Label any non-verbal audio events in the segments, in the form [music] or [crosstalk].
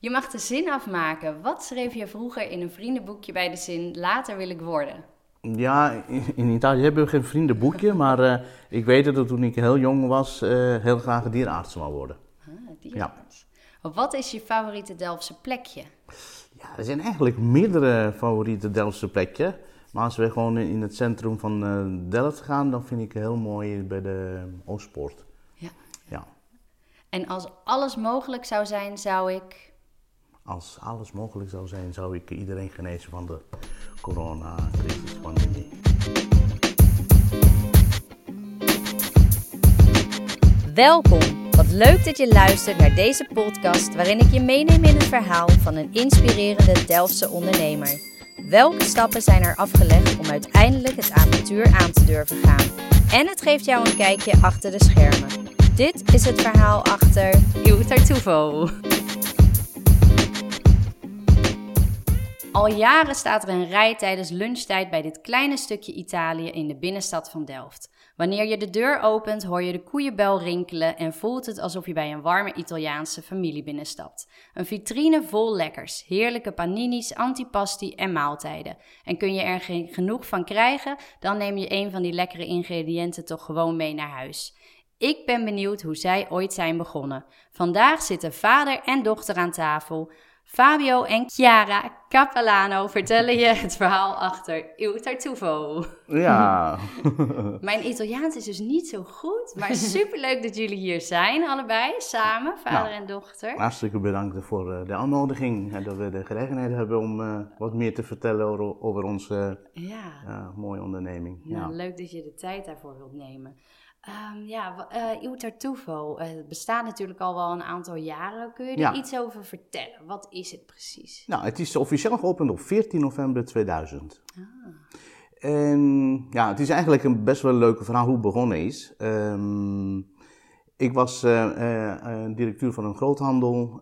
Je mag de zin afmaken. Wat schreef je vroeger in een vriendenboekje bij de zin later wil ik worden? Ja, in, Italië hebben we geen vriendenboekje, maar eh, ik weet dat toen ik heel jong was, eh, heel graag een dierenarts wou worden. Ah, dierenarts. Wat is je favoriete Delftse plekje? Ja, er zijn eigenlijk meerdere favoriete Delftse plekjes. Maar als we gewoon in het centrum van eh, Delft gaan, dan vind ik het heel mooi bij de Oostpoort. Ja. Ja. En als alles mogelijk zou zijn, zou ik. Als alles mogelijk zou zijn, zou ik iedereen genezen van de coronacrisispandemie. Welkom. Wat leuk dat je luistert naar deze podcast waarin ik je meeneem in het verhaal van een inspirerende Delftse ondernemer. Welke stappen zijn er afgelegd om uiteindelijk het avontuur aan te durven gaan? En het geeft jou een kijkje achter de schermen. Dit is het verhaal achter Il Tartufo. Al jaren staat er een rij tijdens lunchtijd bij dit kleine stukje Italië in de binnenstad van Delft. Wanneer je de deur opent, hoor je de koeienbel rinkelen en voelt het alsof je bij een warme Italiaanse familie binnenstapt. Een vitrine vol lekkers, heerlijke paninis, antipasti en maaltijden. En kun je er geen genoeg van krijgen, dan neem je een van die lekkere ingrediënten toch gewoon mee naar huis. Ik ben benieuwd hoe zij ooit zijn begonnen. Vandaag zitten vader en dochter aan tafel. Fabio en Chiara Capellano vertellen je het verhaal achter Il Tartufo. Ja. [laughs] Mijn Italiaans is dus niet zo goed, maar [laughs] superleuk dat jullie hier zijn, allebei, samen, vader Nou, en dochter. Hartstikke bedankt voor eh, de aannodiging en dat we de gelegenheid hebben om eh, wat meer te vertellen over, over onze Ja, eh, mooie onderneming. nou, Ja. leuk dat je de tijd daarvoor wilt nemen. Ehm, ja, Tartufo eh, het bestaat natuurlijk al wel een aantal jaren. Kun je er Ja. iets over vertellen? Wat is het precies? Nou, het is officieel geopend op 14 november 2000. Ah. En ja, het is eigenlijk een best wel leuke verhaal hoe het begonnen is. Ehm, ik was eh, eh, eh, directeur van een groothandel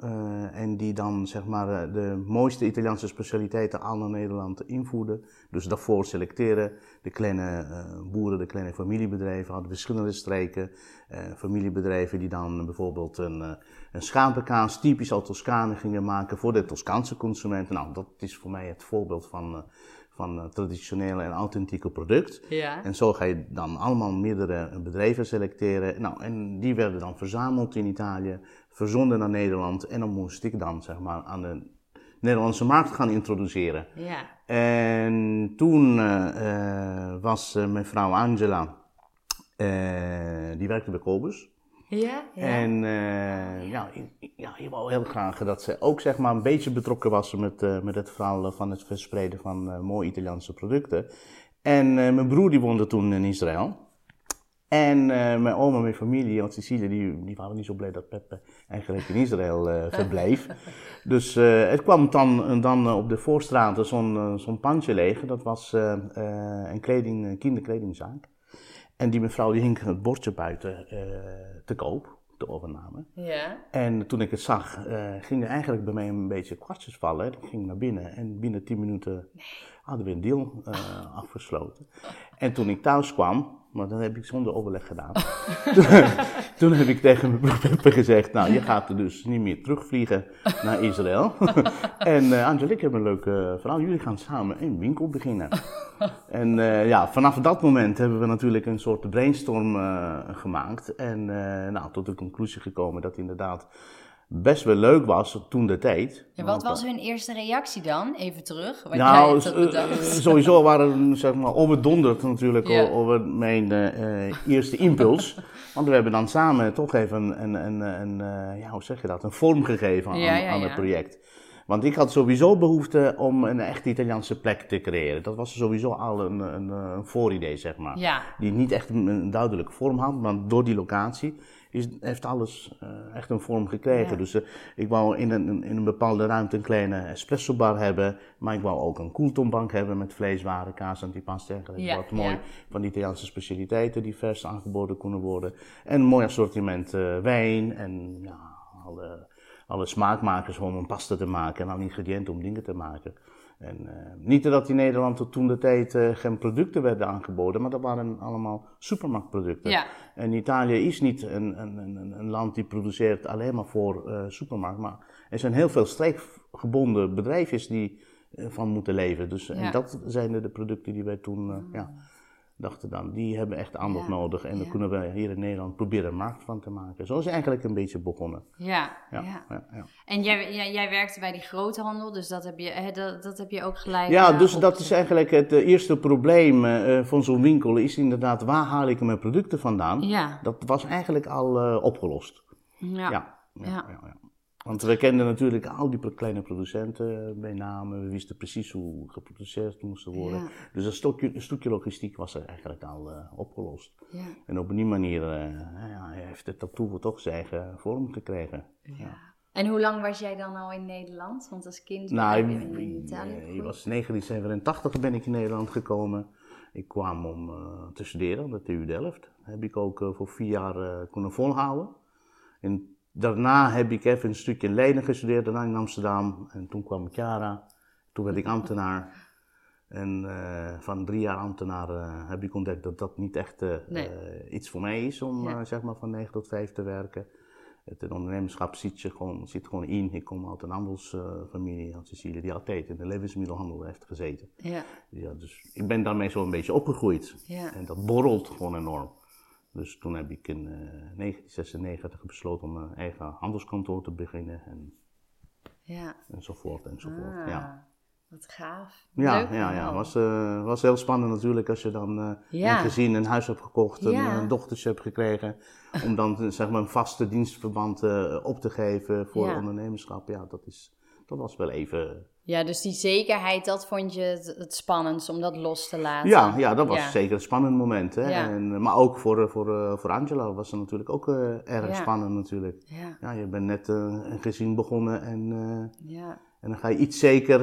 en die dan zeg maar de mooiste Italiaanse specialiteiten aan naar Nederland invoerde. Dus daarvoor selecteren de kleine boeren, de kleine familiebedrijven hadden verschillende streken. Familiebedrijven die dan bijvoorbeeld een, een schapenkaas typisch uit Toscane gingen maken voor de Toscaanse consumenten. Nou, dat is voor mij het voorbeeld van, van het traditionele en authentieke product. Ja. En zo ga je dan allemaal meerdere bedrijven selecteren. Nou, en die werden dan verzameld in Italië, verzonden naar Nederland. En dan moest ik dan zeg maar aan de Nederlandse markt gaan introduceren. Ja. En toen eh, eh, was eh, mijn vrouw Angela, eh, die werkte bij Kobus. Ja? ja. En eh, ja, ik, ja, ik wou heel graag dat ze ook zeg maar, een beetje betrokken was met, eh, met het verhaal van het verspreiden van eh, mooie Italiaanse producten. En mijn broer die woonde toen in Israël. En mijn oma en mijn familie uit Sicilië, die, die waren niet zo blij dat Peppe eigenlijk in Israël verbleef. [laughs] Dus het kwam dan, dan op de voorstraat zo'n zo'n pandje leeg. Dat was een kleding, een kinderkledingzaak. En die mevrouw die hing het bordje buiten eh, te koop, de overname. ja. En toen ik het zag, eh gingen eigenlijk bij mij een beetje kwartjes vallen. Ik ging naar binnen en binnen 10 minuten hadden we een deal eh, afgesloten. En toen ik thuis kwam, maar dat heb ik zonder overleg gedaan. [laughs] [laughs] toen, heb ik tegen mijn broer gezegd, nou je gaat er dus niet meer terugvliegen naar Israël. [laughs] en eh Angelique, heb een leuke verhaal, jullie gaan samen een winkel beginnen. En eh, ja, vanaf dat moment hebben we natuurlijk een soort brainstorm eh, gemaakt. En nou, tot de conclusie gekomen dat inderdaad best wel leuk was toen de tijd. Ja, wat was hun eerste reactie dan? Even terug. Wat Nou, eh, bedacht. sowieso waren zeg maar, overdonderd natuurlijk Ja. over mijn eh, eh, eerste impuls. [laughs] Want we hebben dan samen toch even een, een, een, een, eh, ja, hoe zeg je dat, een vorm gegeven aan, Ja, aan het project. Want ik had sowieso behoefte om een echt Italiaanse plek te creëren. Dat was sowieso al een, een, een vooridee, zeg maar. Die niet echt een, een duidelijke vorm had, maar door die locatie is, heeft alles eh, echt een vorm gekregen. Ja. Dus eh, ik wou in een, in een bepaalde ruimte een kleine espressobar hebben, maar ik wou ook een koeltonbank hebben met vleeswaren, kaas, en dergelijke. Ja, Wat mooi ja. van die Italiaanse specialiteiten die vers aangeboden kunnen worden. En een mooi assortiment eh, wijn en ja, alle, alle smaakmakers om een pasta te maken en alle ingrediënten om dingen te maken. En eh, niet dat in Nederland tot toen de tijd eh, geen producten werden aangeboden, maar dat waren allemaal supermarktproducten. Ja. En Italië is niet een, een, een, een land die produceert alleen maar voor eh supermarkt, maar er zijn heel veel streekgebonden bedrijfjes die eh, van moeten leven. Dus en dat zijn de, de producten die wij toen ja, dachten dan, die hebben echt aandacht Ja, nodig. En ja. kunnen wij hier in Nederland proberen een markt van te maken. Zo is het eigenlijk een beetje begonnen. Ja, Ja. En jij, jij, jij werkte bij die groothandel, dus dat heb je, dat, dat heb je ook gelijk. Ja, eh, dus dat is eigenlijk het eh, eerste probleem eh, van zo'n winkel, is inderdaad waar haal ik mijn producten vandaan? Ja, Dat was eigenlijk al opgelost. ja. Ja. Want we kenden natuurlijk al die kleine producenten bij namen. We wisten precies hoe geproduceerd moest worden. Ja. Dus een stukje, een stukje logistiek was er eigenlijk al eh, opgelost. ja. En op die manier eh, ja, heeft het tattoo toch zijn eigen vorm gekregen. Ja. En hoe lang was jij dan al in Nederland? Want als kind Nou, ben je in, in Italië eh, ik was 1987 ben ik in Nederland gekomen. Ik kwam om eh, te studeren aan de TU Delft. Heb ik ook eh, voor vier jaar eh, kunnen volhouden. En daarna heb ik even een stukje in Leiden gestudeerd, daarna in Amsterdam. En toen kwam Chiara. Toen werd ik ambtenaar. En eh, van drie jaar ambtenaar eh, heb ik ontdekt dat dat niet echt eh, Nee. iets voor mij is om Ja. zeg maar van 9 tot 5 te werken. Het ondernemerschap zit, je gewoon, zit gewoon in. Ik kom uit een handelsfamilie uit Sicilië die altijd in de levensmiddelhandel heeft gezeten. Ja, Ja, dus ik ben daarmee zo een beetje opgegroeid. ja. En dat borrelt gewoon enorm. Dus toen heb ik in eh, 1996 besloten om een eigen handelskantoor te beginnen en, ja. enzovoort enzovoort. Ah, Ja, Wat gaaf. ja, Leuk ja, ja. Was, eh, was heel spannend natuurlijk als je dan eh, Ja. een gezin, een huis hebt gekocht, een, Ja. een dochtertje hebt gekregen. Om dan eh, zeg maar een vaste dienstverband eh, op te geven voor Ja. ondernemerschap. Ja, dat, is, dat was wel even Ja, dus die zekerheid, dat vond je het, het spannendst om dat los te laten. Ja, ja, dat was Ja. zeker een spannend moment. Hè? Ja. En, eh, maar ook voor, eh, voor, eh, voor Angela was het natuurlijk ook erg Ja. spannend natuurlijk. Ja, Ja, je bent net een gezin begonnen en, ja. en dan ga je iets zeker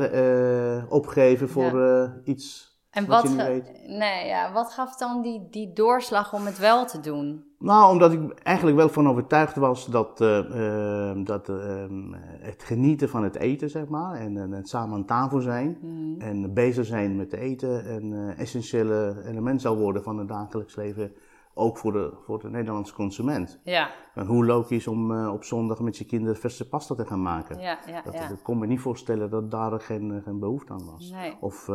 opgeven voor iets En wat wat, je niet ge- weet. nee, ja, wat gaf dan die, die doorslag om het wel te doen? Nou, omdat ik eigenlijk wel van overtuigd was dat, eh, eh, dat eh, het genieten van het eten, zeg maar, en, en het samen aan tafel zijn Mhm. en bezig zijn met eten een eh, essentiële element zou worden van het dagelijks leven, ook voor de, voor de Nederlandse consument. Ja, En hoe leuk om eh, op zondag met je kinderen verse pasta te gaan maken. ja, ja. Dat, ja. Ik kon me niet voorstellen dat daar geen, geen behoefte aan was. Nee. Of,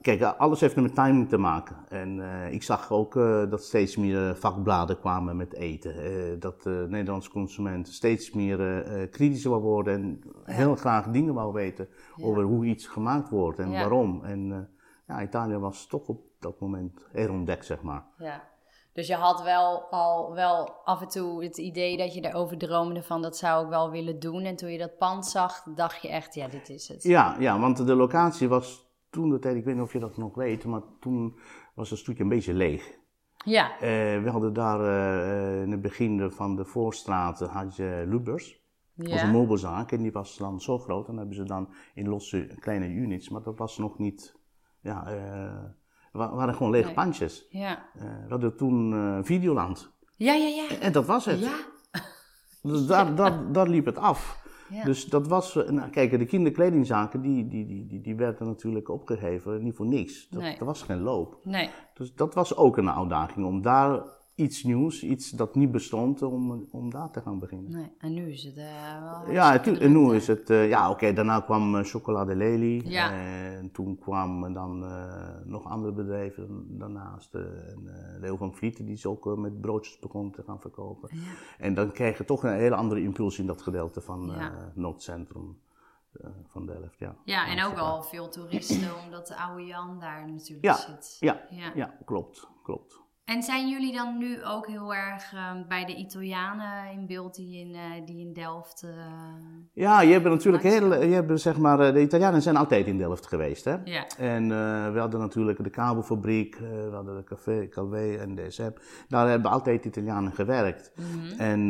kijk, alles heeft met timing te maken. En eh, ik zag ook eh, dat steeds meer eh, vakbladen kwamen met eten. Eh, dat de Nederlandse consument steeds meer eh, eh, kritischer wou worden en heel graag dingen wou weten Ja. over hoe iets gemaakt wordt en Ja. waarom. En eh, ja, Italië was toch op dat moment herontdekt, zeg maar. Ja. Dus je had wel al wel af en toe het idee dat je erover droomde van dat zou ik wel willen doen. En toen je dat pand zag, dacht je echt, ja, dit is het. Ja, ja, want de locatie was toen de tijd, ik weet niet of je dat nog weet, maar toen was het stukje een beetje leeg. Ja, Eh, we hadden daar eh, in het begin van de voorstraat had je Lubers. Dat was een ja. meubelzaak en die was dan zo groot. En dan hebben ze dan in losse kleine units, maar dat was nog niet, ja, wa- waren gewoon lege Nee. pandjes. Ja, we hadden toen Videoland. ja, ja. ja. En dat was het. Ja, Dus daar, [laughs] daar, daar liep het af. Ja. Dus dat was, eh, nou, kijk, de kinderkledingzaken, die, die, die, die, die werden natuurlijk opgegeven, niet voor niks. Dat, Nee. Er was geen loop. nee. Dus dat was ook een uitdaging, om daar iets nieuws, iets dat niet bestond, om, om daar te gaan beginnen. nee. En nu is het eh, wel Ja, en nu is het, eh, ja oké, daarna kwam eh, Chocolade Lely. Ja. En toen kwamen dan nog andere bedrijven daarnaast. en, Leo van Vlieten, die is ook met broodjes begon te gaan verkopen. Ja. En dan krijg je toch een hele andere impuls in dat gedeelte van Ja. Noordcentrum van Delft. Ja, Ja, en ook al veel toeristen, omdat de oude Jan daar natuurlijk Ja, zit. Ja, Ja. ja, klopt, klopt. En zijn jullie dan nu ook heel erg ehm, bij de Italianen in beeld die in, eh, die in Delft... eh, Ja, je hebt natuurlijk heel, je hebt zeg maar, eh, de Italianen zijn altijd in Delft geweest, hè? Ja, En we hadden natuurlijk de kabelfabriek, we hadden de café, Calvé en DSM. Daar hebben altijd Italianen gewerkt. Mhm. En,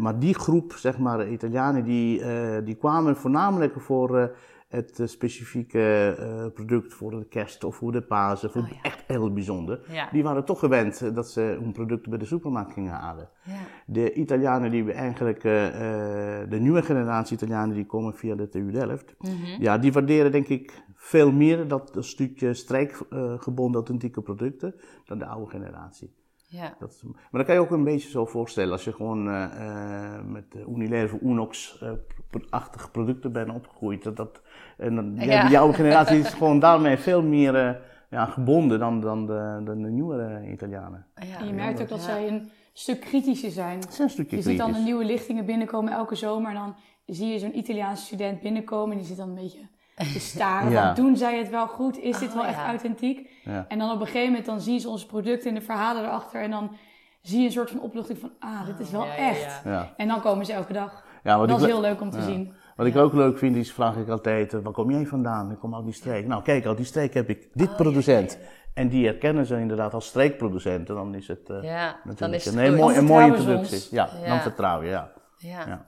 maar die groep, zeg maar, Italianen, die, die kwamen voornamelijk voor het eh, specifieke eh, product voor de kerst of voor de Pasen, voor Oh, ja. echt heel bijzonder. ja, Die waren toch gewend eh, dat ze hun producten bij de supermarkt gingen halen. ja. De Italianen die we eigenlijk, de nieuwe generatie Italianen die komen via de TU Delft, Mhm. ja, die waarderen denk ik veel meer dat stukje strijkgebonden authentieke producten dan de oude generatie. Ja. Dat is, maar dan kan je ook een beetje zo voorstellen als je gewoon eh, eh, met de Unilever Unox-achtige producten bent opgegroeid. Dat, dat, en dan, ja. Ja. die oude generatie is gewoon daarmee veel meer eh, ja, gebonden dan, dan, de, dan de nieuwere Italianen. Ja. En je merkt ook dat Ja. zij een stuk kritischer zijn. Het is een stukje Je ziet dan de kritisch. nieuwe lichtingen binnenkomen elke zomer. En dan zie je zo'n Italiaanse student binnenkomen. En die zit dan een beetje te staren. Ja. Doen zij het wel goed? Is dit Oh, wel echt ja. authentiek? Ja. En dan op een gegeven moment dan zien ze onze producten en de verhalen erachter. En dan zie je een soort van opluchting van, ah, dit is wel Ja, ja, echt. ja. Ja. En dan komen ze elke dag. Ja, wat dat ik is heel leuk om te Ja. zien. Wat ik ook leuk vind, is vraag ik altijd, eh, waar kom jij vandaan? Ik kom uit die streek. Nou kijk, uit die streek heb ik dit producent. En die herkennen ze inderdaad als streekproducenten. Dan is het eh, Ja, natuurlijk dan is het een, mooie, Dan een mooie introductie. Ja. dan vertrouw je, ja. Ja.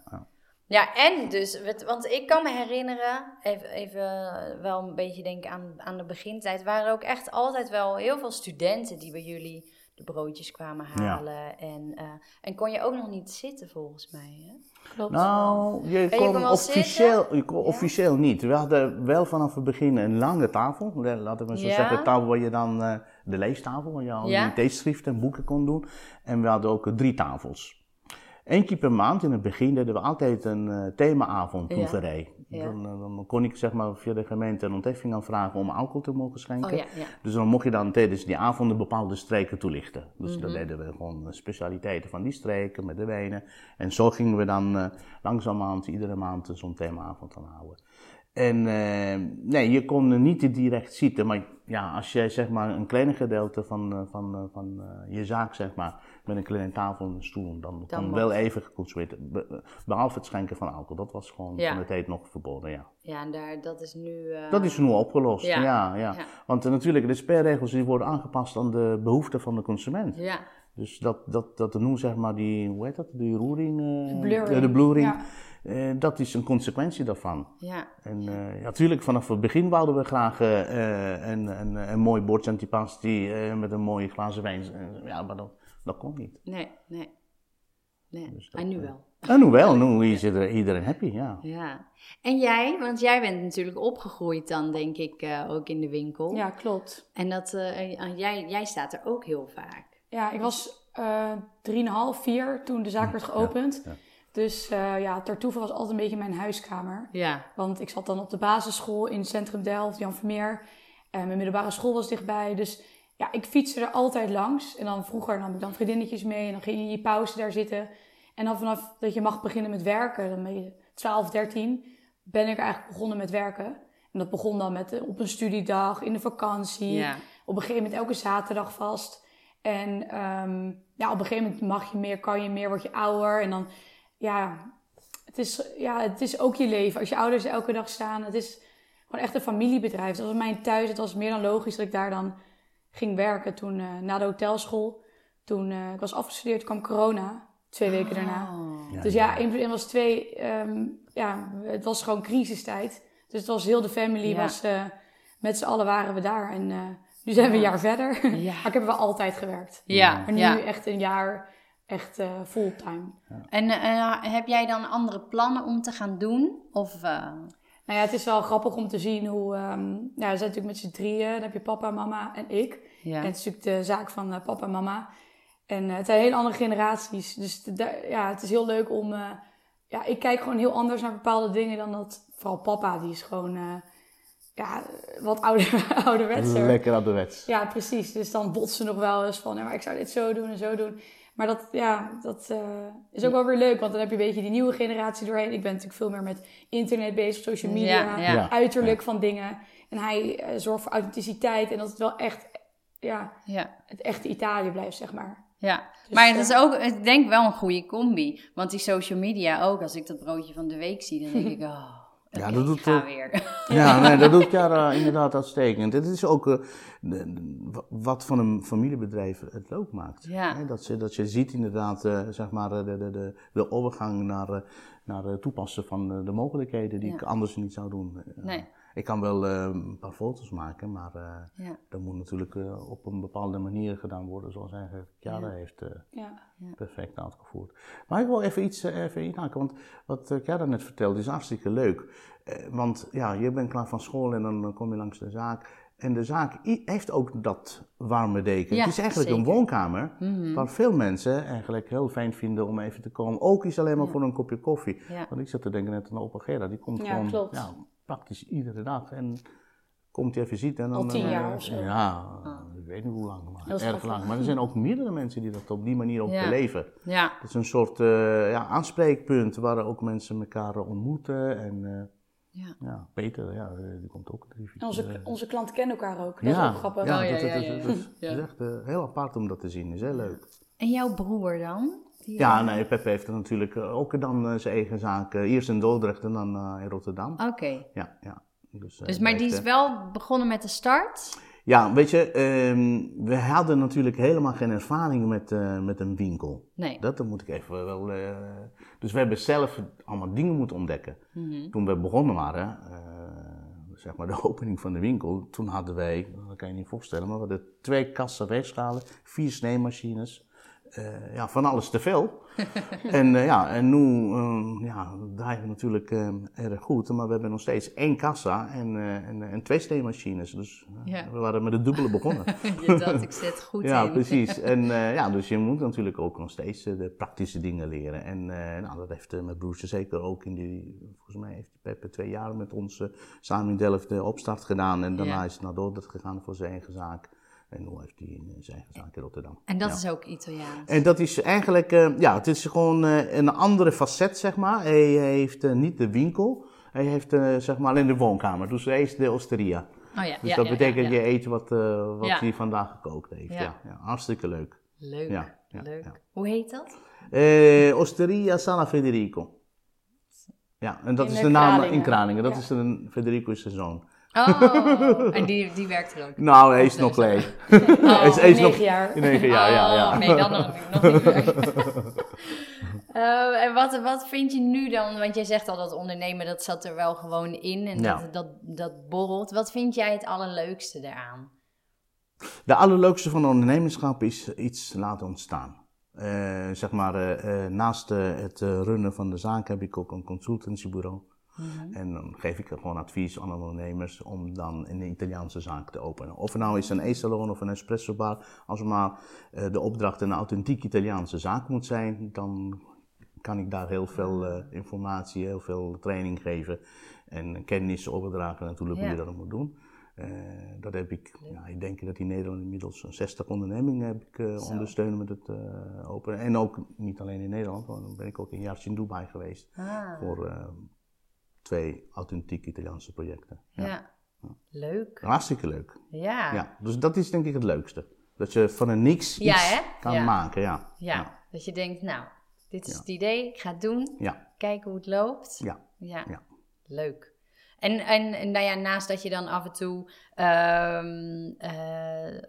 Ja, en dus, want ik kan me herinneren, even, even wel een beetje denken aan, aan de begintijd, waren ook echt altijd wel heel veel studenten die bij jullie de broodjes kwamen Ja. halen. En, eh, en kon je ook nog niet zitten volgens mij, hè? Klopt. Nou, je kon officieel, je kon Ja. officieel niet. We hadden wel vanaf het begin een lange tafel. Laten we zo Ja. zeggen, tafel waar je dan, eh, de leestafel, waar je al Ja. die theeschriften en boeken kon doen. En we hadden ook eh, drie tafels. Eén keer per maand in het begin deden we altijd een eh, themaavond proeverij. Ja. Dan, eh, dan kon ik zeg maar via de gemeente een ontheffing aanvragen om alcohol te mogen schenken. Oh ja. Dus dan mocht je dan tijdens die avonden bepaalde streken toelichten. Dus Mhm. dan deden we gewoon specialiteiten van die streken met de wijnen. En zo gingen we dan eh langzamerhand iedere maand zo'n themaavond aan houden. En nee, je kon niet direct zitten, maar ja, als jij zeg maar een klein gedeelte van, van, van eh, je zaak zeg maar met een kleine tafel en een stoel, dan, kon mag. wel even geconsumeerd. Be- Behalve het schenken van alcohol, dat was gewoon Ja. van de tijd nog verboden, ja. Ja, en daar, dat is nu... eh, Dat is nu opgelost, Ja. ja. Want eh, natuurlijk, de spelregels die worden aangepast aan de behoeften van de consument. Ja, Dus dat, dat, dat nu zeg maar die, hoe heet dat, die roering? eh, De blurring. de eh, dat is een consequentie daarvan. ja. En eh, ja, natuurlijk, vanaf het begin wouden we graag eh, eh, een, een, een mooi bordje antipasti eh met een mooie glazen wijn. Eh, ja, maar dat, dat kon niet. Nee, nee. Nee, Dus dat, en nu eh, wel. En nu wel, [laughs] nu is iedereen, iedereen happy, ja. Ja. En jij, want jij bent natuurlijk opgegroeid dan, denk ik, eh, ook in de winkel. Ja, klopt. En dat, eh, jij, jij staat er ook heel vaak. Ja, ik was eh 3,5, 4 toen de zaak werd geopend. ja. Dus eh ja, Tartuffe was altijd een beetje mijn huiskamer. Ja. Want ik zat dan op de basisschool in centrum Delft, Jan Vermeer. En mijn middelbare school was dichtbij. Dus ja, ik fietste er altijd langs. En dan vroeger nam ik dan vriendinnetjes mee. En dan ging je in je pauze daar zitten. En dan vanaf dat je mag beginnen met werken, dan ben je 12, 13, ben ik eigenlijk begonnen met werken. En dat begon dan met eh, op een studiedag, in de vakantie. Ja. Op een gegeven moment elke zaterdag vast. En ehm, ja, op een gegeven moment mag je meer, kan je meer, word je ouder. En dan, ja het, is, ja, het is ook je leven. Als je ouders elke dag staan, het is gewoon echt een familiebedrijf. Dat was mijn thuis. Het was meer dan logisch dat ik daar dan ging werken. Toen, eh, na de hotelschool, toen eh, ik was afgestudeerd, kwam corona. Twee weken daarna. Oh. Dus ja, 1 plus 1 was 2. ehm, ja, het was gewoon crisistijd. Dus het was heel de family. Ja. Was, eh, met z'n allen waren we daar. En eh, nu zijn we een jaar verder. Ja. [laughs] maar ik heb wel altijd gewerkt. Ja, Maar nu ja. echt een jaar echt eh, fulltime. En eh, heb jij dan andere plannen om te gaan doen? Of, eh, Nou ja, het is wel grappig om te zien hoe... ehm, ja, we zijn natuurlijk met z'n drieën. Dan heb je papa, mama en ik. ja. En het is natuurlijk de zaak van eh, papa en mama. En eh, het zijn hele andere generaties. Dus de- ja, het is heel leuk om... eh, ja, ik kijk gewoon heel anders naar bepaalde dingen dan dat... Vooral papa, die is gewoon... ja, wat ouder, [laughs] ouderwetser. Lekker wet. Ja, precies. Dus dan botsen nog wel eens van... Ja, maar ik zou dit zo doen en zo doen. Maar dat, ja, dat eh, is ook wel weer leuk. Want dan heb je een beetje die nieuwe generatie doorheen. Ik ben natuurlijk veel meer met internet bezig, social media. Ja, ja. Ja. Uiterlijk van dingen. En hij eh, zorgt voor authenticiteit. En dat het wel echt... Ja, ja. het echte Italië blijft, zeg maar. Ja, Dus, maar het is eh, ook, ik denk wel een goede combi. Want die social media ook, als ik dat broodje van de week zie, dan denk [laughs] ik, oh, Ja, dat doet ga weer. Ja, [laughs] nee, dat doet Chiara inderdaad uitstekend. Het is ook eh, de- de- wat van een familiebedrijf het leuk maakt. Ja. Hè, Dat, je, dat je ziet inderdaad, eh, zeg maar, eh, de, de, de, de overgang naar, naar het toepassen van de mogelijkheden die Ja. ik anders niet zou doen. Nee. Ik kan wel eh, een paar foto's maken, maar eh, Ja. dat moet natuurlijk eh, op een bepaalde manier gedaan worden, zoals eigenlijk Chiara heeft eh, Ja. perfect uitgevoerd. Maar ik wil even iets even inhaken, want wat Chiara net vertelde is hartstikke leuk. Want ja, je bent klaar van school en dan kom je langs de zaak. En de zaak heeft ook dat warme deken. Ja, het is eigenlijk een woonkamer Mhm. waar veel mensen eigenlijk heel fijn vinden om even te komen. Ook is alleen maar voor een kopje koffie. Ja. Want ik zat te denken net aan opa die komt Ja, gewoon klopt. Praktisch iedere dag. En komt hij even zitten. En dan, Al tien eh, jaar of zo. Ja, ik weet niet hoe lang, maar Heel erg schattig. lang. Maar er zijn ook meerdere mensen die dat op die manier ook Ja. beleven. Ja, Het is een soort eh, ja, aanspreekpunt waar ook mensen elkaar ontmoeten. En eh, ja. ja, Peter, ja, die komt ook drie, vier En onze, onze klanten kennen elkaar ook. Dat is ja, ook grappig. Ja, Oh, ja, dat, ja, dat- ja, dat- ja. dat is Ja. echt eh, heel apart om dat te zien. is heel leuk. En jouw broer dan? Die- Ja, nee, Pepe heeft er natuurlijk eh, ook dan eh, zijn eigen zaak. eh, eerst in Dordrecht en dan eh, in Rotterdam. Oké. Ja, ja. Dus, eh, Dus, maar die is eh, wel begonnen met de start? Ja, weet je, ehm, we hadden natuurlijk helemaal geen ervaring met, eh, met een winkel. Nee. Dat, dat moet ik even wel. eh, dus we hebben zelf allemaal dingen moeten ontdekken. Mhm. Toen we begonnen waren, eh, zeg maar de [laughs] opening van de winkel, toen hadden wij, dat kan je niet voorstellen, maar we hadden twee kassen weegschalen, vier snijmachines. Eh, ja, van alles te veel. [laughs] en uh, ja, en nu uh, ja, draaien we natuurlijk uh, erg goed, maar we hebben nog steeds één kassa en, uh, en, en, twee steemachines. Dus ja. we waren met het dubbele begonnen. [laughs] je dacht, ik zit [laughs] goed ja, in. precies. En ja, dus je moet natuurlijk ook nog steeds de praktische dingen leren. En nou, dat heeft mijn broertje zeker ook in die, volgens mij heeft Peppe twee jaar met ons samen in Delft de opstart gedaan. En daarna ja. is hij naar Dordrecht gegaan voor zijn eigen zaak. En nu heeft hij zijn eigen zaak in Rotterdam. En dat ja. is ook Italiaans? En dat is eigenlijk, uh, ja, het is gewoon uh, een andere facet, zeg maar. Hij heeft uh, niet de winkel, hij heeft zeg maar alleen de woonkamer. Dus hij is de osteria. Oh ja, dus ja, dat ja, betekent ja, je eet wat, wat hij vandaag gekookt heeft. Ja. hartstikke leuk. Leuk, leuk. Hoe heet dat? Eh, osteria San Federico. Ja, en dat in is de naam Kralingen. in Kraningen. Dat is een, Federico is zijn zoon. Oh, en die, die werkt er ook? Nou, hij is nog klein. Oh, is, is negen nog, jaar. Negen jaar, ja. ja. Oh, nee, dan nog, nog niet. uh, [laughs] en wat, wat vind je nu dan? Want jij zegt al dat ondernemen, dat zat er wel gewoon in en ja. dat, dat, dat borrelt. Wat vind jij het allerleukste daaraan? De allerleukste van ondernemerschap is iets laten ontstaan. Uh, zeg maar, uh, naast het runnen van de zaak heb ik ook een consultancybureau. Mm-hmm. En dan geef ik gewoon advies aan ondernemers om dan een Italiaanse zaak te openen. Of het nou is een e-salon of een espresso bar, als maar uh, de opdracht een authentiek Italiaanse zaak moet zijn, dan kan ik daar heel veel uh, informatie, heel veel training geven en kennis overdragen natuurlijk hoe ja. je dat moet doen. Uh, dat heb ik, ja, ik denk dat in Nederland inmiddels 60 ondernemingen heb ik uh, ondersteunen met het uh, openen. En ook niet alleen in Nederland, want dan ben ik ook een jaartje in Dubai geweest ah. voor twee authentieke Italiaanse projecten. Ja. ja. leuk. Hartstikke leuk. Ja. ja. Dus dat is denk ik het leukste. Dat je van een niks ja, iets hè? kan ja. maken. Ja. ja. dat je denkt, nou, dit is het idee, ik ga het doen. Ja. Kijken hoe het loopt. Ja. Ja. ja. Leuk. En, en, en nou ja, naast dat je dan af en toe um, uh,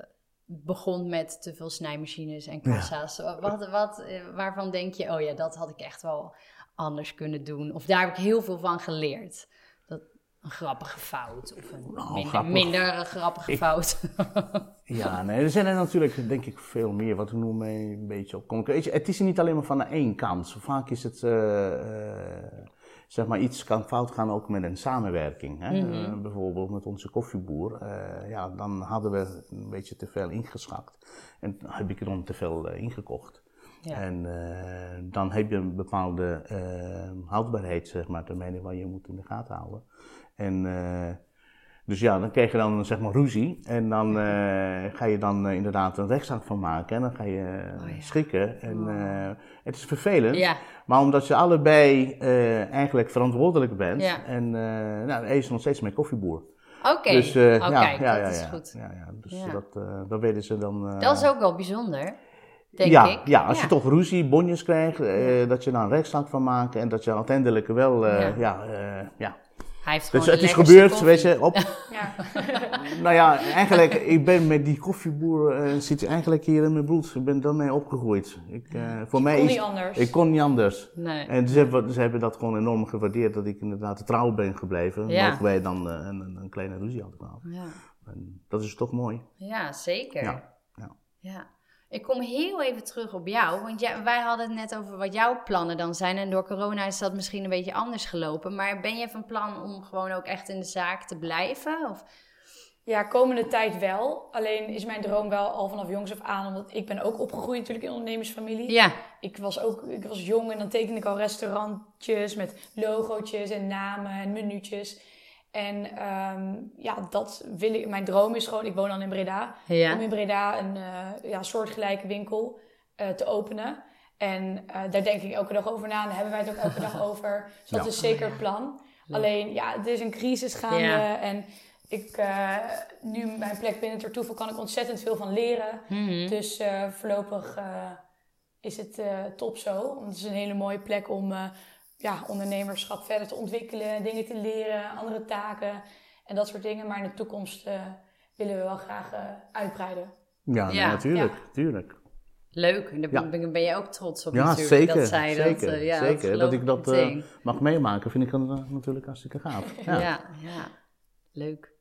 begon met te veel snijmachines en kassa's, ja. wat, wat, waarvan denk je, oh ja, dat had ik echt wel anders kunnen doen? Of daar heb ik heel veel van geleerd. Dat, een grappige fout of een oh, minder, grappig. minder een grappige ik, fout. [laughs] ja, nee, er zijn er natuurlijk denk ik veel meer wat nu mee een beetje op je, het is niet alleen maar van de één kant. Vaak is het... Uh, uh, zeg maar, iets kan fout gaan ook met een samenwerking. Hè? Mm -hmm. uh, bijvoorbeeld met onze koffieboer. Uh, ja, dan hadden we een beetje te veel ingeschakt. En heb ik er dan te veel uh, ingekocht. Ja. En dan heb je een bepaalde houdbaarheid, zeg maar, termijn waar je moet in de gaten houden. En dus ja, dan krijg je dan zeg maar ruzie. En dan uh, ga je dan uh, inderdaad een rechtszaak van maken. En dan ga je uh, oh, ja. schikken. En uh, het is vervelend. Ja. Maar omdat je allebei eigenlijk verantwoordelijk bent. En nou, hij is nog steeds mijn koffieboer. Oké, okay. dus, oh, ja, kijk, ja, dat ja, is goed. Ja, ja, dus Dat, dat weten ze dan... dat is ook wel bijzonder, denk ja, ik. Ja, als je toch ruzie, bonjes krijgt, dat je daar een rechtszaak van maakt. En dat je uiteindelijk wel, ja, ja hij heeft dus het is gebeurd, koffie. weet je, op. [laughs] Ja. [laughs] nou ja, eigenlijk, ik ben met die koffieboer, uh, zit eigenlijk hier in mijn bloed. Ik ben daarmee opgegroeid. Ik, uh, voor mij kon is, niet anders. Ik kon niet anders. Nee. En ze hebben, ze hebben dat gewoon enorm gewaardeerd, dat ik inderdaad trouw ben gebleven. Ja. Mogen wij dan uh, een, een, kleine ruzie hadden gehad. Ja. En dat is toch mooi. Ja, zeker. Ja. ja. ja. Ik kom heel even terug op jou, want jij, wij hadden het net over wat jouw plannen dan zijn. En door corona is dat misschien een beetje anders gelopen. Maar ben je van plan om gewoon ook echt in de zaak te blijven? Of? Ja, komende tijd wel. Alleen is mijn droom wel al vanaf jongs af aan, omdat ik ben ook opgegroeid natuurlijk in een ondernemersfamilie. Ja, Ik was ook, ik was jong en dan tekende ik al restaurantjes met logootjes en namen en minuutjes. En ehm, ja, dat wil ik. Mijn droom is gewoon, ik woon dan in Breda, ja. om in Breda een eh, ja, soortgelijke winkel eh, te openen. En eh, daar denk ik elke dag over na. En daar hebben wij het ook elke dag [laughs] over. Dus dat Ja. is zeker het plan. Alleen, ja, het is een crisis gaande. En ik, nu mijn plek binnen Tartufo kan ik ontzettend veel van leren. Mhm. Dus voorlopig is het top zo. Want het is een hele mooie plek om ja, ondernemerschap verder te ontwikkelen. Dingen te leren, andere taken en dat soort dingen. Maar in de toekomst eh, willen we wel graag eh, uitbreiden. Ja, nee, Ja, natuurlijk, tuurlijk. Leuk, en daar Ja. ben, ben je ook trots op Ja, natuurlijk. zeker. dat zij dat, zeker, eh, ja, zeker. Dat, geloof ik dat eh, mag meemaken, vind ik dan, eh, natuurlijk hartstikke gaaf. [laughs] ja. Ja, ja, leuk.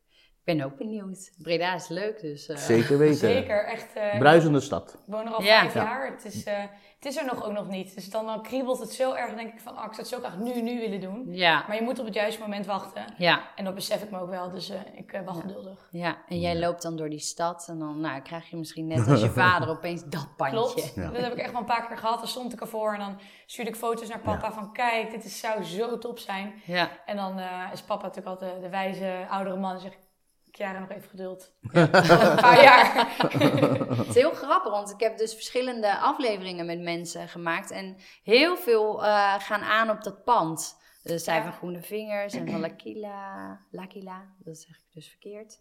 Ik ben ook benieuwd. Breda is leuk, dus... eh, Zeker weten. Zeker, echt. eh, Bruisende stad. Ik woon er al Ja. vijf Ja. jaar. Het is, eh, het is er nog ook nog niet. Dus dan, dan kriebelt het zo erg, denk ik van, ah, ik zou het zo graag nu, nu willen doen. Ja, Maar je moet op het juiste moment wachten. ja, En dat besef ik me ook wel, dus eh, ik wacht geduldig. ja. En jij loopt dan door die stad en dan nou, krijg je misschien net als je [laughs] vader opeens dat pandje. Klopt, Ja. dat heb ik echt wel een paar keer gehad. Dan stond ik ervoor en dan stuurde ik foto's naar papa van, kijk, dit is, zou zo top zijn. Ja, En dan eh, is papa natuurlijk altijd de, de wijze oudere man en zegt, Chiara, nog even geduld. [laughs] een paar jaar. het is heel grappig, want ik heb dus verschillende afleveringen met mensen gemaakt. En heel veel eh, gaan aan op dat pand. Dus zij Ja. van Groene Vingers en van L'Aquila. L'Aquila, dat zeg ik dus verkeerd.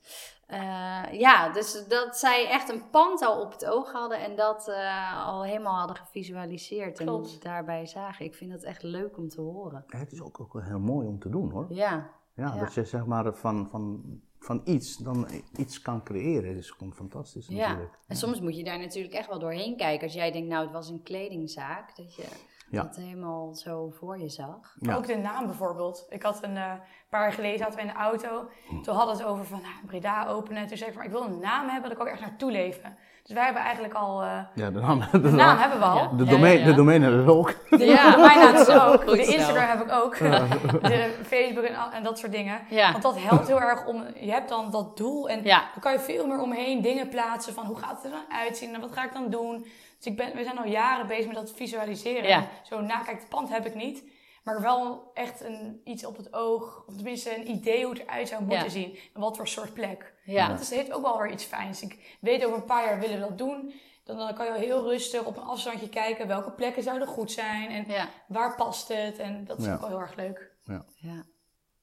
Eh, ja, dus dat zij echt een pand al op het oog hadden en dat eh, al helemaal hadden gevisualiseerd. En daarbij zagen. Ik vind dat echt leuk om te horen. Ja, het is ook, ook wel heel mooi om te doen hoor. Ja, Ja, Ja. dat je zeg maar van, van, van iets dan iets kan creëren. Dat is gewoon fantastisch ja. natuurlijk. En soms moet je daar natuurlijk echt wel doorheen kijken. Als jij denkt, nou, het was een kledingzaak, dat je Ja. dat helemaal zo voor je zag. Ja. Ook de naam bijvoorbeeld. Ik had een eh, paar jaar geleden zaten we in de auto. Toen hadden we het over van nou, Breda openen. En toen zei ik van ik wil een naam hebben dat ik ook echt naartoe leven. Dus wij hebben eigenlijk al... eh, Ja, de naam, de de naam hebben we al. De Ja, domein, ja. de domein hebben we ook. De, Ja. Mijn naam is ook. Goed De. Instagram heb ik ook. [laughs] De Facebook en, dat soort dingen. Ja. Want dat helpt heel erg om... Je hebt dan dat doel en Ja. dan kan je veel meer omheen dingen plaatsen. Van hoe gaat het er dan uitzien en wat ga ik dan doen? Dus ik ben, we zijn al jaren bezig met dat visualiseren. Ja. En Zo nakijkt het pand heb ik niet. Maar wel echt een, iets op het oog. Of tenminste een idee hoe het eruit zou moeten Ja. zien. En wat voor soort plek. Ja. Dat is, heeft ook wel weer iets fijns. Ik weet over een paar jaar willen we dat doen. Dan, dan kan je heel rustig op een afstandje kijken. Welke plekken zouden goed zijn. En Ja. waar past het. En dat is Ja. ook wel heel erg leuk. Ja.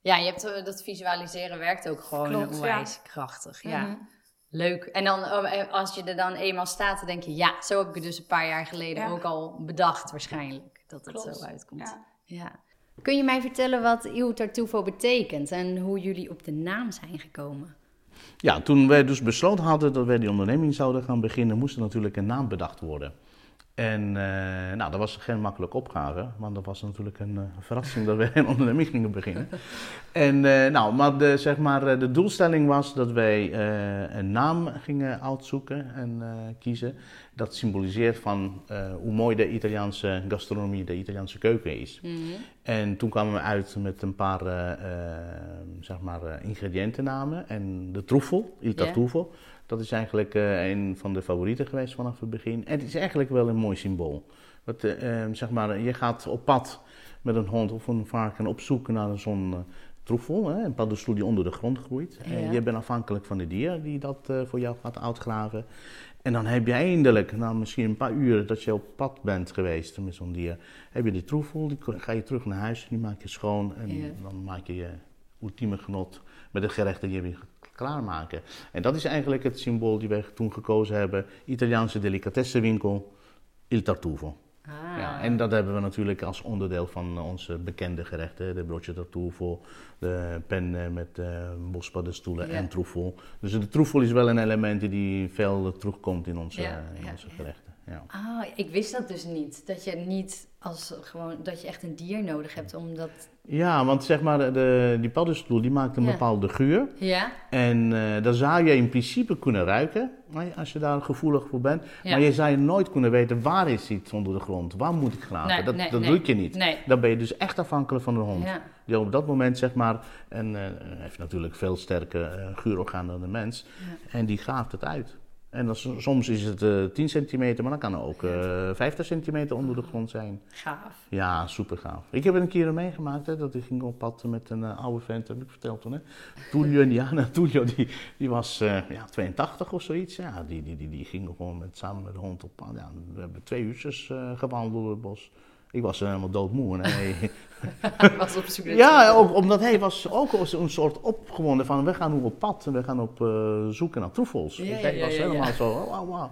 Ja, je hebt, eh, dat visualiseren werkt ook gewoon Klopt, onwijs krachtig. Ja. Mhm. Leuk. En dan eh, als je er dan eenmaal staat, dan denk je, ja, zo heb ik het dus een paar jaar geleden Ja. ook al bedacht waarschijnlijk. Dat het Klopt. zo uitkomt. Ja. Ja. Kun je mij vertellen wat Il Tartufo betekent en hoe jullie op de naam zijn gekomen? Ja, toen wij dus besloten hadden dat wij die onderneming zouden gaan beginnen, moest er natuurlijk een naam bedacht worden. En eh, nou, dat was geen makkelijke opgave, want dat was natuurlijk een eh, verrassing dat wij een [laughs] onderneming gingen beginnen. En eh, nou, maar de, zeg maar, de doelstelling was dat wij een naam gingen uitzoeken en kiezen. Dat symboliseert van hoe mooi de Italiaanse gastronomie, de Italiaanse keuken is. En toen kwamen we uit met een paar zeg maar, ingrediëntennamen. En de troefel, il tartufo, dat is eigenlijk eh, een van de favorieten geweest vanaf het begin. En het is eigenlijk wel een mooi symbool. Want, eh, eh, zeg maar, je gaat op pad met een hond of een varken op zoek naar zo'n eh, troefel, hè, een paddenstoel die onder de grond groeit. Ja. En je bent afhankelijk van de dier die dat voor jou gaat uitgraven. En dan heb je eindelijk, na misschien een paar uur dat je op pad bent geweest met zo'n dier, heb je die troefel, die ga je terug naar huis, die maak je schoon en Ja. dan maak je je ultieme genot met het gerecht dat je weer klaarmaken. En dat is eigenlijk het symbool die wij toen gekozen hebben, Italiaanse delicatessenwinkel Il Tartufo. Ah. Ja, en dat hebben we natuurlijk als onderdeel van onze bekende gerechten. De broodje tartufo, de pen met uh, bospaddenstoelen Ja. en troefel. Dus de troefel is wel een element die veel terugkomt in onze, Ja, in onze gerechten. Ja. Ah, ik wist dat dus niet. Dat je niet als gewoon dat je echt een dier nodig hebt om dat. Ja, want zeg maar, de, die paddenstoel die maakt een Ja. bepaalde geur. Ja. En eh dat zou je in principe kunnen ruiken, als je daar gevoelig voor bent. Ja. Maar je zou nooit kunnen weten waar is iets onder de grond, waar moet ik graven. Nee, dat nee, dat nee. lukt je niet. Nee. Dan ben je dus echt afhankelijk van de hond. Ja. Die op dat moment zeg maar, en eh, heeft natuurlijk veel sterker eh, geurorgaan dan de mens. En die graaft het uit. En dan, soms is het eh 10 centimeter, maar dan kan er ook eh 50 centimeter onder de grond zijn. Gaaf. Ja, super gaaf. Ik heb een keer meegemaakt, hè, dat ik ging op pad met een eh, oude vent, heb ik verteld toen. Hè. Tullio Indiana, [laughs] Tullio, die, die was ja, 82 of zoiets. Ja, die, die, die, die ging gewoon met, samen met de hond op pad. Ja, we hebben twee uurtjes gewandeld door het bos. Ik was eh, helemaal doodmoe. En [laughs] hij, [laughs] was op zoek ja, ook, omdat hij was ook een soort opgewonden van we gaan nu op pad en we gaan op eh, zoeken naar troefels. Ja, ja, was helemaal zo, oh, wow, wow.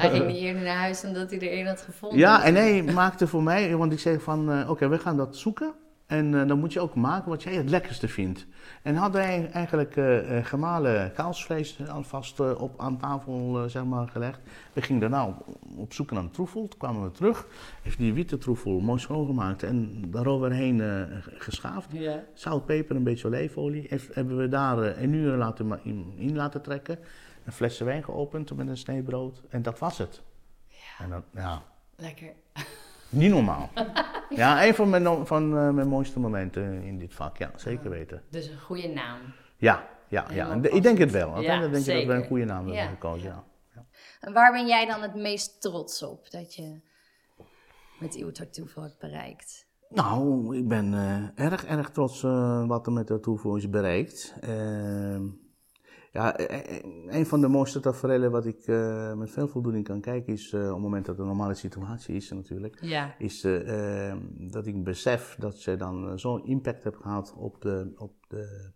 Hij ging niet eerder naar huis dan dat hij er een had gevonden. Ja, en hij maakte voor mij, want ik zeg van, eh, oké, we gaan dat zoeken. En eh, dan moet je ook maken wat jij het lekkerste vindt. En had hij eigenlijk eh, eh, gemalen kaalsvlees alvast op, aan tafel zeg maar, gelegd. We gingen daarna op, op zoek naar een troefel. Toen kwamen we terug. Heeft die witte troefel mooi schoongemaakt en daaroverheen geschaafd. Ja. Zout, peper, een beetje olijfolie. Hebben we daar een uur laten, in, in laten trekken. Een flesje wijn geopend met een snee brood. En dat was het. En dan, ja, Lekker. Niet normaal. [laughs] ja, een van mijn, van, eh, mijn mooiste momenten in dit vak. Ja, zeker weten. Dus een goede naam. Ja, ja, ja. En ik denk het wel. Ja, Uiteindelijk denk ik dat we een goede naam hebben Ja, gekozen. ja. Ja. En waar ben jij dan het meest trots op dat je met uw tartoufel hebt bereikt? Nou, ik ben eh, erg, erg trots eh, wat er met de toevoer is bereikt. Ehm, ja, eh, eh, een van de mooiste tafereelen wat ik eh, met veel voldoening kan kijken is, eh, op het moment dat het een normale situatie is natuurlijk, Ja. is eh, ehm, dat ik besef dat je dan zo'n impact hebt gehad op de, op de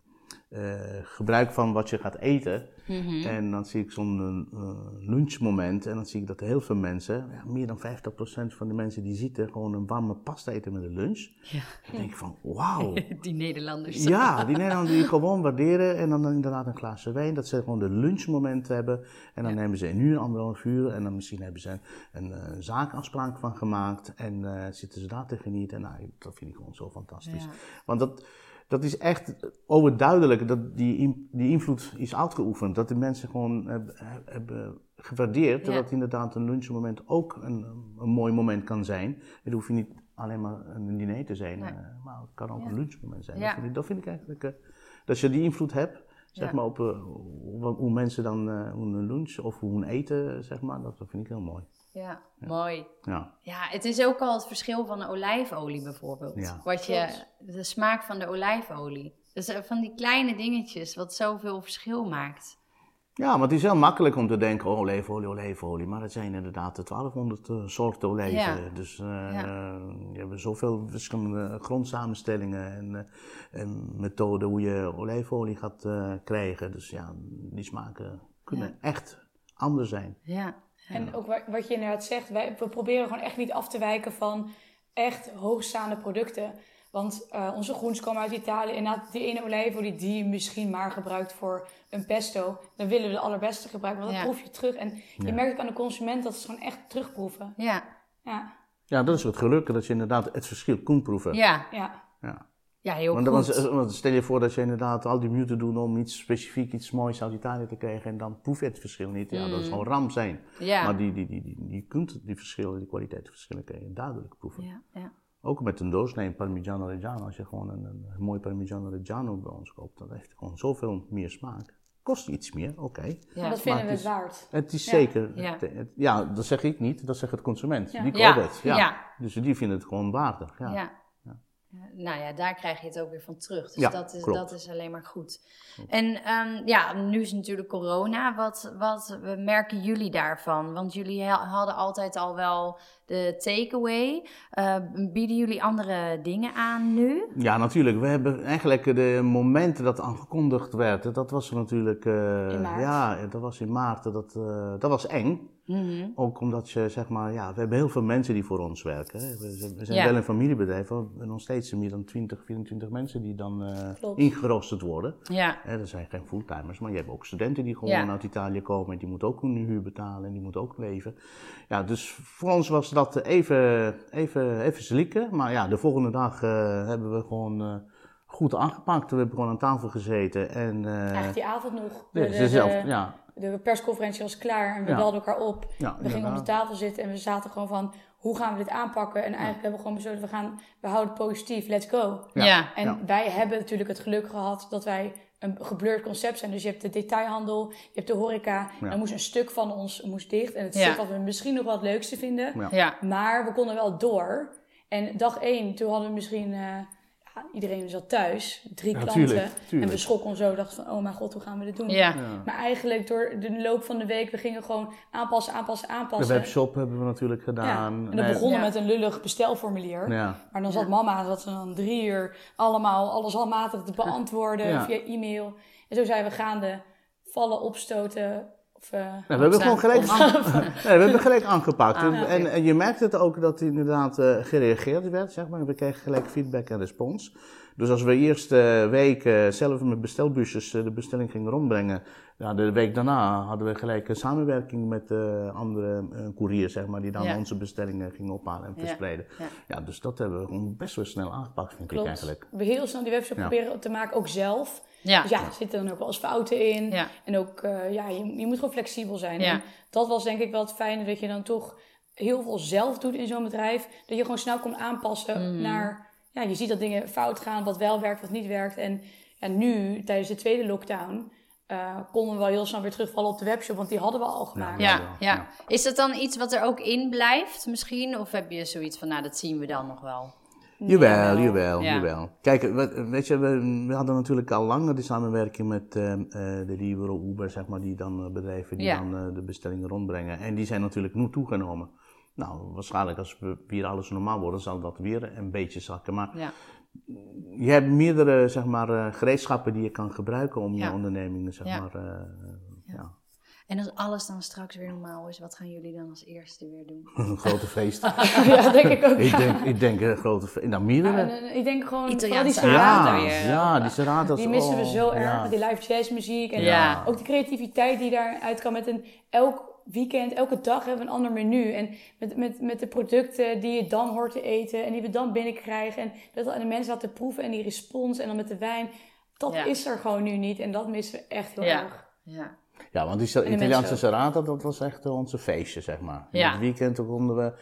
gebruik van wat je gaat eten. Mhm. En dan zie ik zo'n eh, lunchmoment en dan zie ik dat heel veel mensen, ja, meer dan 50% van de mensen die zitten, gewoon een warme pasta eten met een lunch. Ja. Dan denk ik van, wauw. [laughs] Die Nederlanders. Ja, die Nederlanders die gewoon waarderen en dan inderdaad een glaasje wijn, dat ze gewoon de lunchmoment hebben. En dan nemen ze een uur, anderhalf uur en dan misschien hebben ze een, een, eh, zaakafspraak van gemaakt en eh, zitten ze daar te genieten. En nou, dat vind ik gewoon zo fantastisch. Want dat, dat is echt overduidelijk dat die, die invloed is uitgeoefend. Dat de mensen gewoon hebben, hebben gewaardeerd Ja. dat inderdaad een lunchmoment ook een, een mooi moment kan zijn. Het hoeft niet alleen maar een diner te zijn, Nee. eh, maar het kan ook Ja. een lunchmoment zijn. Dat, vind ik, dat vind ik eigenlijk, eh, dat je die invloed hebt, zeg Ja. maar, op eh, hoe, mensen dan eh, hoe een lunch of hoe een eten, zeg maar, dat, dat vind ik heel mooi. Ja, mooi. Ja, Ja, het is ook al het verschil van de olijfolie bijvoorbeeld. Ja. Wat je, de smaak van de olijfolie. Dus eh, van die kleine dingetjes wat zoveel verschil maakt. Ja, maar het is heel makkelijk om te denken, oh, olijfolie, olijfolie. Maar het zijn inderdaad de 1200 eh, soorten olijven. Ja. Dus eh Ja. je hebt zoveel verschillende grondsamenstellingen en, eh, en methoden hoe je olijfolie gaat eh, krijgen. Dus ja, die smaken kunnen Ja. echt anders zijn. Ja. En ook wa- wat je inderdaad zegt, wij, we proberen gewoon echt niet af te wijken van echt hoogstaande producten. Want eh, onze groens komen uit Italië. En na die ene olijfolie die je misschien maar gebruikt voor een pesto, dan willen we de allerbeste gebruiken. Want dat Ja. proef je terug. En je Ja. merkt ook aan de consument dat ze gewoon echt terugproeven. Ja. Ja, Ja, dat is het geluk, dat je inderdaad het verschil kunt proeven. Ja. ja. Ja. Ja, heel Want, goed. want, stel je voor dat je inderdaad al die moeite doet om iets specifiek, iets moois uit Italië te krijgen en dan proef je het verschil niet. Ja, dat zou ram zijn. ja. Maar die, die, die, die, je kunt die verschillen, die kwaliteitsverschillen kun je duidelijk proeven. ja, ja. Ook met een doorsnee Parmigiano Reggiano. Als je gewoon een, mooi Parmigiano Reggiano bij ons koopt, dan heeft het gewoon zoveel meer smaak. Kost iets meer, oké. Ja. Dat vinden we het is- waard. Het is Ja. zeker. Ja. het- het- ja, dat zeg ik niet, dat zegt het consument. Ja. Die koopt Ja, het. Ja. ja. Dus die vinden het gewoon waardig. Ja. Ja. Nou ja, daar krijg je het ook weer van terug. Dus Ja, dat, is, klopt. dat is alleen maar goed. En ehm, ja, nu is natuurlijk corona. Wat, wat merken jullie daarvan? Want jullie ha- hadden altijd al wel de takeaway. Eh bieden jullie andere dingen aan nu? Ja, natuurlijk. We hebben eigenlijk de momenten dat aangekondigd werd, dat was er natuurlijk... eh, In maart. Ja, dat was in maart. Dat, eh, dat was eng. Mhm. Ook omdat je, zeg maar, ja, we hebben heel veel mensen die voor ons werken. hè. We zijn, we zijn Ja. wel een familiebedrijf, maar we hebben nog steeds meer dan 20, 24 mensen die dan ingeroosterd worden. Ja. Hè, dat zijn geen fulltimers, maar je hebt ook studenten die gewoon Ja. uit Italië komen en die moeten ook hun huur betalen en die moeten ook leven. Ja, dus voor ons was dat even, even, even slikken. Maar ja, de volgende dag eh, hebben we gewoon eh, goed aangepakt. We hebben gewoon aan tafel gezeten en... eh, Eigenlijk die avond nog. de- De, de, ze zelf- de- ja, de persconferentie was klaar en we Ja. belden elkaar op. ja, We gingen om de tafel zitten en we zaten gewoon van, hoe gaan we dit aanpakken? En eigenlijk hebben we gewoon besloten, we, gaan, we houden het positief, let's go. Ja. Ja. En Ja. wij hebben natuurlijk het geluk gehad dat wij een geblurred concept zijn. Dus je hebt de detailhandel, je hebt de horeca. Ja. Dan moest een stuk van ons moest dicht. En het Ja. stuk wat we misschien nog wel het leukste vinden. Ja. Ja. Maar we konden wel door. En dag één, toen hadden we misschien... eh, iedereen zat thuis, drie Ja, klanten. tuurlijk, tuurlijk. En we schrokken ons zo, dachten van, oh mijn god, hoe gaan we dit doen? Ja. Ja. Maar eigenlijk door de loop van de week, we gingen gewoon aanpassen, aanpassen, De aanpassen. webshop hebben we natuurlijk Ja. gedaan. En dat Nee, begonnen Ja. met een lullig bestelformulier. Ja. Maar dan zat mama, zat ze dan drie uur allemaal alles handmatig te [laughs] beantwoorden Ja. via e-mail. En zo zijn we gaande vallen, opstoten. Ja, we hebben gewoon gelijk, [laughs] nee, we hebben gelijk aangepakt. En, Ah, en, en je merkte het ook dat inderdaad eh, gereageerd werd, zeg maar. We kregen gelijk feedback en respons. Dus als we eerste week eh, zelf met bestelbusjes eh, de bestelling gingen rondbrengen, ja, de week daarna hadden we gelijk een samenwerking met eh, andere eh couriers, zeg maar, die dan Ja. onze bestellingen gingen ophalen en Ja. verspreiden. Ja. Ja. dus dat hebben we gewoon best wel snel aangepakt, vind ik eigenlijk. We heel snel die website Ja. proberen te maken, ook zelf. Ja. Dus ja, er zitten dan ook wel eens fouten in. Ja. En ook, eh, ja, je, je moet gewoon flexibel zijn. Ja. En dat was denk ik wel het fijne, dat je dan toch heel veel zelf doet in zo'n bedrijf. Dat je gewoon snel kon aanpassen Mhm. naar... Ja, je ziet dat dingen fout gaan, wat wel werkt, wat niet werkt. En ja, nu, tijdens de tweede lockdown, eh, konden we wel heel snel weer terugvallen op de webshop. Want die hadden we al gemaakt. Ja, ja. ja. Is dat dan iets wat er ook in blijft misschien? Of heb je zoiets van, nou, dat zien we dan nog wel? Jawel, jawel, Ja. jawel. Kijk, we- weet je, we, we hadden natuurlijk al langer die samenwerking met eh, eh, de Libero, Uber, zeg maar, die dan bedrijven die Ja. dan eh, de bestellingen rondbrengen. En die zijn natuurlijk nu toegenomen. Nou, waarschijnlijk als we weer alles normaal worden, zal dat weer een beetje zakken. Maar Ja. je hebt meerdere, zeg maar, eh, gereedschappen die je kan gebruiken om Ja. je ondernemingen, zeg Ja. maar, eh, ja. En als alles dan straks weer normaal is, wat gaan jullie dan als eerste weer doen? [laughs] een grote feest. [laughs] ja, denk ik ook. ik, denk, ik denk een grote feest. Nou, Ja, meerdere. en, ik denk gewoon, die Italiaanse serata, avond. Ja, weer. ja, die serratas. die missen we oh, zo erg. Met die live jazzmuziek. En Ja. ook de creativiteit die daaruit kan. Met een, elk weekend, elke dag hebben we een ander menu. En met, met, met de producten die je dan hoort te eten. En die we dan binnenkrijgen. En dat aan de mensen laten proeven. En die respons. En dan met de wijn. Dat Ja. is er gewoon nu niet. En dat missen we echt heel Ja. erg. Ja. Ja, want die Italiaanse serrata, dat was echt eh, onze feestje, zeg maar. In Ja. het weekend konden we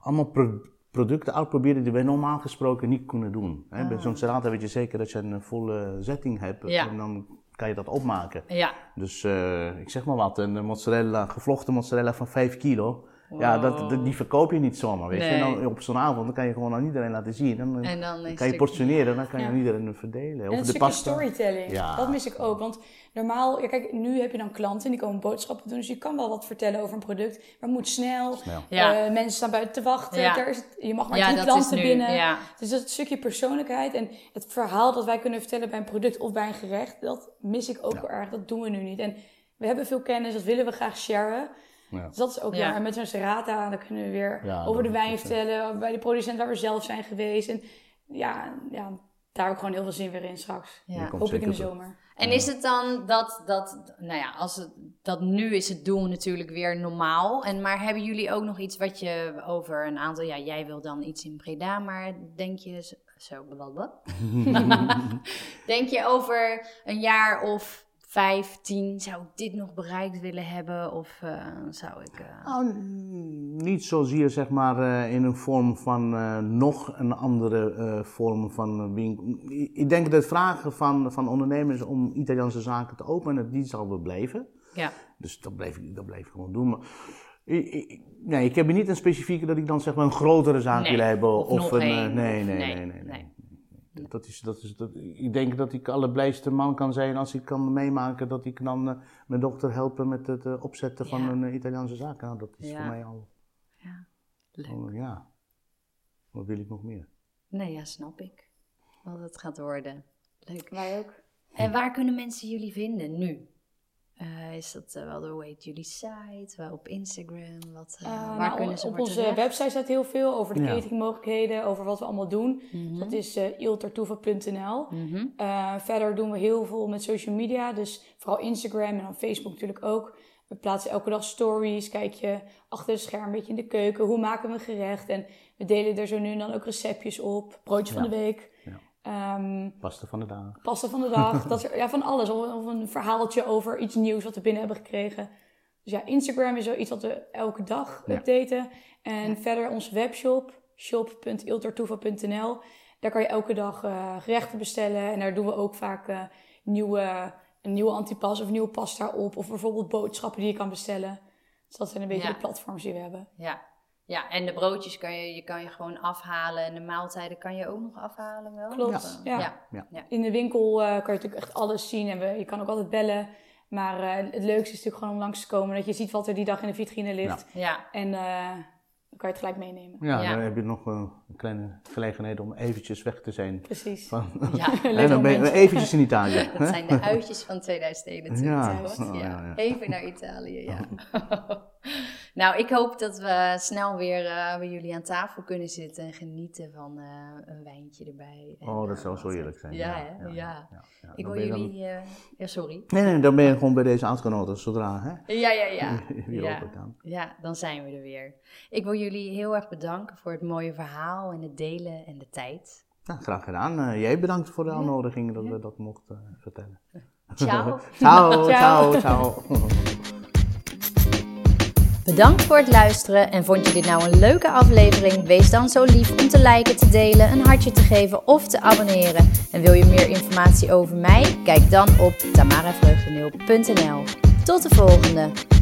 allemaal pro- producten uitproberen die wij normaal gesproken niet kunnen doen. Hè? Bij zo'n serrata weet je zeker dat je een volle zetting hebt Ah. Ja. en dan kan je dat opmaken. Ja. Dus eh, ik zeg maar wat, een mozzarella, gevlochten mozzarella van 5 kilo. Ja, dat, dat- die verkoop je niet zomaar, weet je. En dan op zo'n avond dan kan je gewoon aan iedereen laten zien. En dan En dan is kan je portioneren, dan kan je Ja. aan iedereen verdelen. En Of een de stukje pasta. storytelling. Ja. Dat mis ik ook. Want normaal, ja, kijk, nu heb je dan klanten die komen boodschappen doen. Dus je kan wel wat vertellen over een product. Maar het moet snel. Snel. Ja. Eh, mensen staan buiten te wachten. Ja. Daar is het, je mag maar Ja, drie klanten binnen. Ja. Dus dat stukje persoonlijkheid en het verhaal dat wij kunnen vertellen bij een product of bij een gerecht, dat mis ik ook Ja. wel erg. Dat doen we nu niet. En we hebben veel kennis, dat willen we graag sharen. Ja. Dus dat is ook Ja. En met zo'n serrata, dan kunnen we weer Ja, over de wijn vertellen, bij de producent waar we zelf zijn geweest. En ja, ja daar heb ik gewoon heel veel zin weer in straks. Ja. Hoop ik in de zomer. En is het dan dat, dat nou ja, als het, dat nu is het doen natuurlijk weer normaal. En, maar hebben jullie ook nog iets wat je over een aantal, ja, jij wil dan iets in Breda, maar denk je zo, zo blablabla. [laughs] [laughs] denk je over een jaar of vijf, tien, zou ik dit nog bereikt willen hebben? Of eh, zou ik... Nou, n- niet zozeer zeg maar eh, in een vorm van nog een andere vorm van winkel. Ik denk dat vragen van, van ondernemers om Italiaanse zaken te openen, die zal wel blijven. ja, Dus dat ik, dat blijf ik gewoon doen. Maar, nee, ik heb hier niet een specifieke dat ik dan zeg maar een grotere zaak Nee, wil hebben. of een, nee, nee, nee, nee. Dat is, dat is, dat, ik denk dat ik allerblijste man kan zijn als ik kan meemaken dat ik dan eh, mijn dochter helpen met het eh, opzetten van een eh, Italiaanse zaak. Nou, dat is Ja. voor mij al, ja, leuk. al, ja. Wat wil ik nog meer? Nee, ja, snap ik. Wat het gaat worden. Leuk. Wij ook. En waar kunnen mensen jullie vinden nu? Eh, is dat eh, wel de hoe heet jullie site? Wel op Instagram? Wat, eh, Uh, waar nou, kunnen ze op onze terecht? website staat heel veel over de Ja. ketingmogelijkheden, over wat we allemaal doen. Mhm. Dat is uh, iltartoeven.nl. Mhm. Uh, verder doen we heel veel met social media, dus vooral Instagram en dan Facebook natuurlijk ook. We plaatsen elke dag stories, kijk je achter het scherm een beetje in de keuken, hoe maken we een gerecht. En we delen er zo nu en dan ook receptjes op, broodje van de week, Ja. Ehm, Pasta van de dag. pasta van de dag, dat soort, ja, van alles. Of, of een verhaaltje over iets nieuws wat we binnen hebben gekregen. Dus ja, Instagram is zoiets wat we elke dag Ja. updaten. En Ja. verder onze webshop, shop.iltartoeva.nl. Daar kan je elke dag eh, gerechten bestellen. En daar doen we ook vaak eh, nieuwe, een nieuwe antipas of een nieuwe pasta op. Of bijvoorbeeld boodschappen die je kan bestellen. Dus dat zijn een beetje Ja. de platforms die we hebben. Ja. Ja, en de broodjes kan je, je kan je gewoon afhalen. En de maaltijden kan je ook nog afhalen wel? Klopt, ja. ja. In de winkel eh, kan je natuurlijk echt alles zien. En we, je kan ook altijd bellen. Maar eh, het leukste is natuurlijk gewoon om langs te komen. Dat je ziet wat er die dag in de vitrine ligt. Ja. En eh, dan kan je het gelijk meenemen. Ja, Ja. dan heb je nog een kleine gelegenheid om eventjes weg te zijn. Precies. Van, Ja. [laughs] en dan ben je eventjes in Italië. [laughs] Dat zijn de uitjes van [laughs] 2021. Ja, toch? oh, ja. ja, ja. Even naar Italië, ja. Nou, ik hoop dat we snel weer eh, bij jullie aan tafel kunnen zitten en genieten van eh, een wijntje erbij. En, Oh, dat eh, zou zo heerlijk zijn. Ja, ja. ja, ja. Ik wil dan- jullie... ja, sorry. Nee, nee, dan ben je gewoon bij deze uitgenodigd zodra hè? Ja, ja, ja. [laughs] ja. kan. Ja, dan zijn we er weer. Ik wil jullie heel erg bedanken voor het mooie verhaal en het delen en de tijd. Nou, graag gedaan. Jij bedankt voor de uitnodiging dat we dat mochten vertellen. [laughs] [laughs] Ciao. ciao, Ciao. ciao, ciao. Bedankt voor het luisteren en vond je dit nou een leuke aflevering? Wees dan zo lief om te liken, te delen, een hartje te geven of te abonneren. En wil je meer informatie over mij? Kijk dan op tamaravreugdeneel.nl. Tot de volgende!